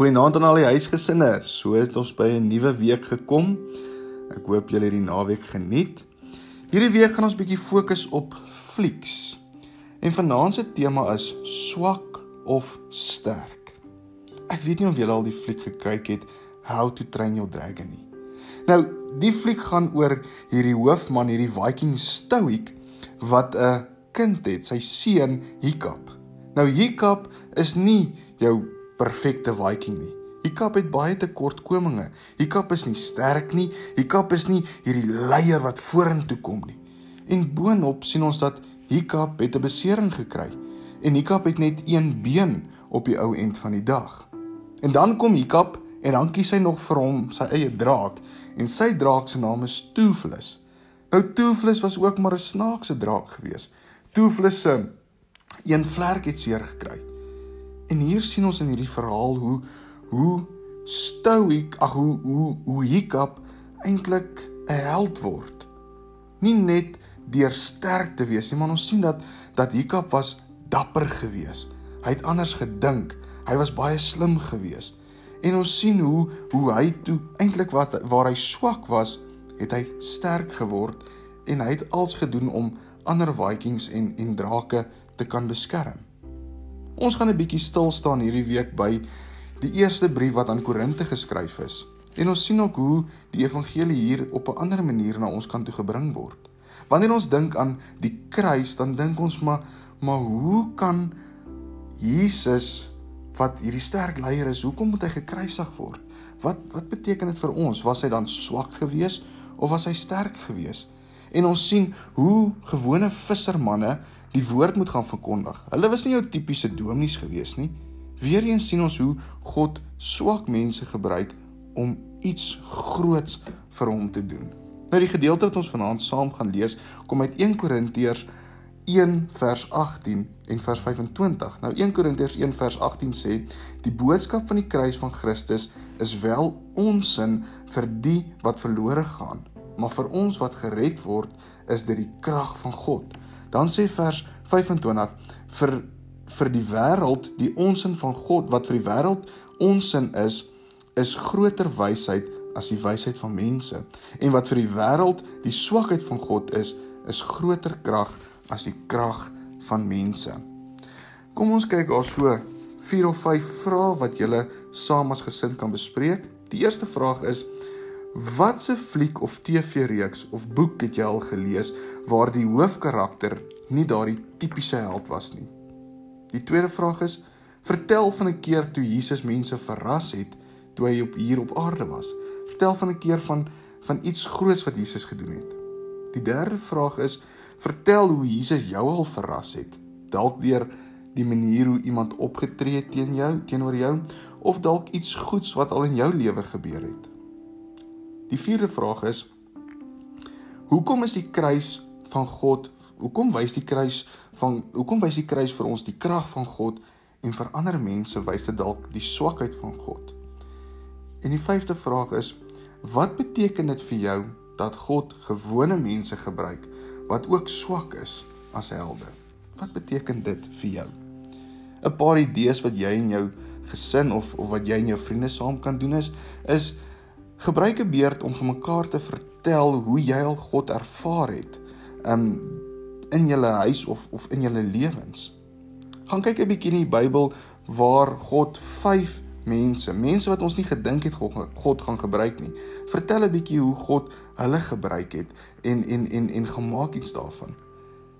Goeienaand aan al die huisgesinne. So het ons by 'n nuwe week gekom. Ek hoop julle het die naweek geniet. Hierdie week gaan ons bietjie fokus op flieks. En vanaand se tema is swak of sterk. Ek weet nie of julle al die fliek gekyk het How to Train Your Dragon nie. Nou, die fliek gaan oor hierdie hoofman, hierdie Viking Stoic wat 'n kind het, sy seun Hiccup. Nou Hiccup is nie jou perfekte Viking nie. Hiccup het baie tekortkominge. Hiccup is nie sterk nie. Hiccup is nie hierdie leier wat vorentoe kom nie. En boonop sien ons dat Hiccup het 'n besering gekry. En Hiccup het net een been op die ou end van die dag. En dan kom Hiccup en dan kies hy nog vir hom sy eie draak en sy draak se naam is Toothless. Nou Toothless was ook maar 'n snaakse draak geweest. Toothless se een vlerk het seer gekry. En hier sien ons in hierdie verhaal hoe hoe stoïek, ag hoe hoe hoe Hiccup eintlik 'n held word. Nie net deur sterk te wees nie, maar ons sien dat dat Hiccup was dapper geweest. Hy het anders gedink. Hy was baie slim geweest. En ons sien hoe hoe hy toe eintlik wat waar hy swak was, het hy sterk geword en hy het alles gedoen om ander Vikings en en drake te kan beskerm. Ons gaan 'n bietjie stil staan hierdie week by die eerste brief wat aan Korinte geskryf is. En ons sien ook hoe die evangelie hier op 'n ander manier na ons kant toe gebring word. Wanneer ons dink aan die kruis, dan dink ons maar maar hoe kan Jesus wat hierdie sterk leier is, hoekom moet hy gekruisig word? Wat wat beteken dit vir ons? Was hy dan swak geweest of was hy sterk geweest? En ons sien hoe gewone vissermanne die woord moet gaan verkondig. Hulle was nie jou tipiese dominees gewees nie. Weereens sien ons hoe God swak mense gebruik om iets groots vir hom te doen. Nou die gedeelte wat ons vanaand saam gaan lees, kom uit 1 Korintiërs 1 vers 18 en vers 25. Nou 1 Korintiërs 1 vers 18 sê: "Die boodskap van die kruis van Christus is wel onsin vir die wat verlore gaan, maar vir ons wat gered word, is dit die krag van God." Dan sê vers 25 vir vir die wêreld die onsin van God wat vir die wêreld onsin is is groter wysheid as die wysheid van mense en wat vir die wêreld die swakheid van God is is groter krag as die krag van mense. Kom ons kyk daar so 4 of 5 vrae wat julle saam as gesin kan bespreek. Die eerste vraag is Watse fliek of TV-reeks of boek het jy al gelees waar die hoofkarakter nie daardie tipiese held was nie? Die tweede vraag is: Vertel van 'n keer toe Jesus mense verras het toe hy op hier op aarde was. Vertel van 'n keer van van iets groots wat Jesus gedoen het. Die derde vraag is: Vertel hoe Jesus jou al verras het. Dalk deur die manier hoe iemand opgetree het teen jou, teenoor jou, of dalk iets goeds wat al in jou lewe gebeur het. Die vierde vraag is Hoekom is die kruis van God? Hoekom wys die kruis van hoekom wys die kruis vir ons die krag van God en vir ander mense wys dit dalk die swakheid van God? En die vyfde vraag is wat beteken dit vir jou dat God gewone mense gebruik wat ook swak is as helde? Wat beteken dit vir jou? 'n Paar idees wat jy en jou gesin of of wat jy en jou vriende saam kan doen is is Gebruik 'n beurt om vir mekaar te vertel hoe jy al God ervaar het um, in julle huis of of in julle lewens. Gaan kyk 'n bietjie in die Bybel waar God 5 mense, mense wat ons nie gedink het God, God gaan gebruik nie. Vertel 'n bietjie hoe God hulle gebruik het en en en en gemaak iets daarvan.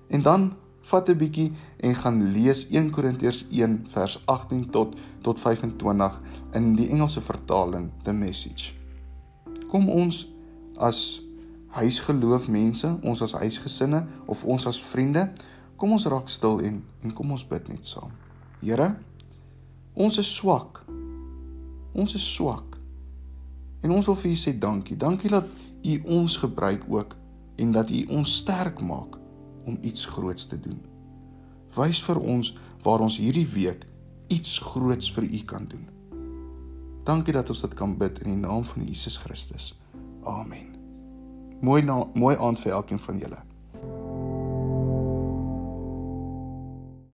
En dan vat 'n bietjie en gaan lees 1 Korintiërs 1 vers 18 tot tot 25 in die Engelse vertaling, the message kom ons as huisgeloof mense, ons as huisgesinne of ons as vriende, kom ons raak stil en en kom ons bid net saam. Here, ons is swak. Ons is swak. En ons wil vir U sê dankie. Dankie dat U ons gebruik ook en dat U ons sterk maak om iets groots te doen. Wys vir ons waar ons hierdie week iets groots vir U kan doen. Dankie dat ons dit kan bid in die naam van Jesus Christus. Amen. Mooi na, mooi aand vir elkeen van julle.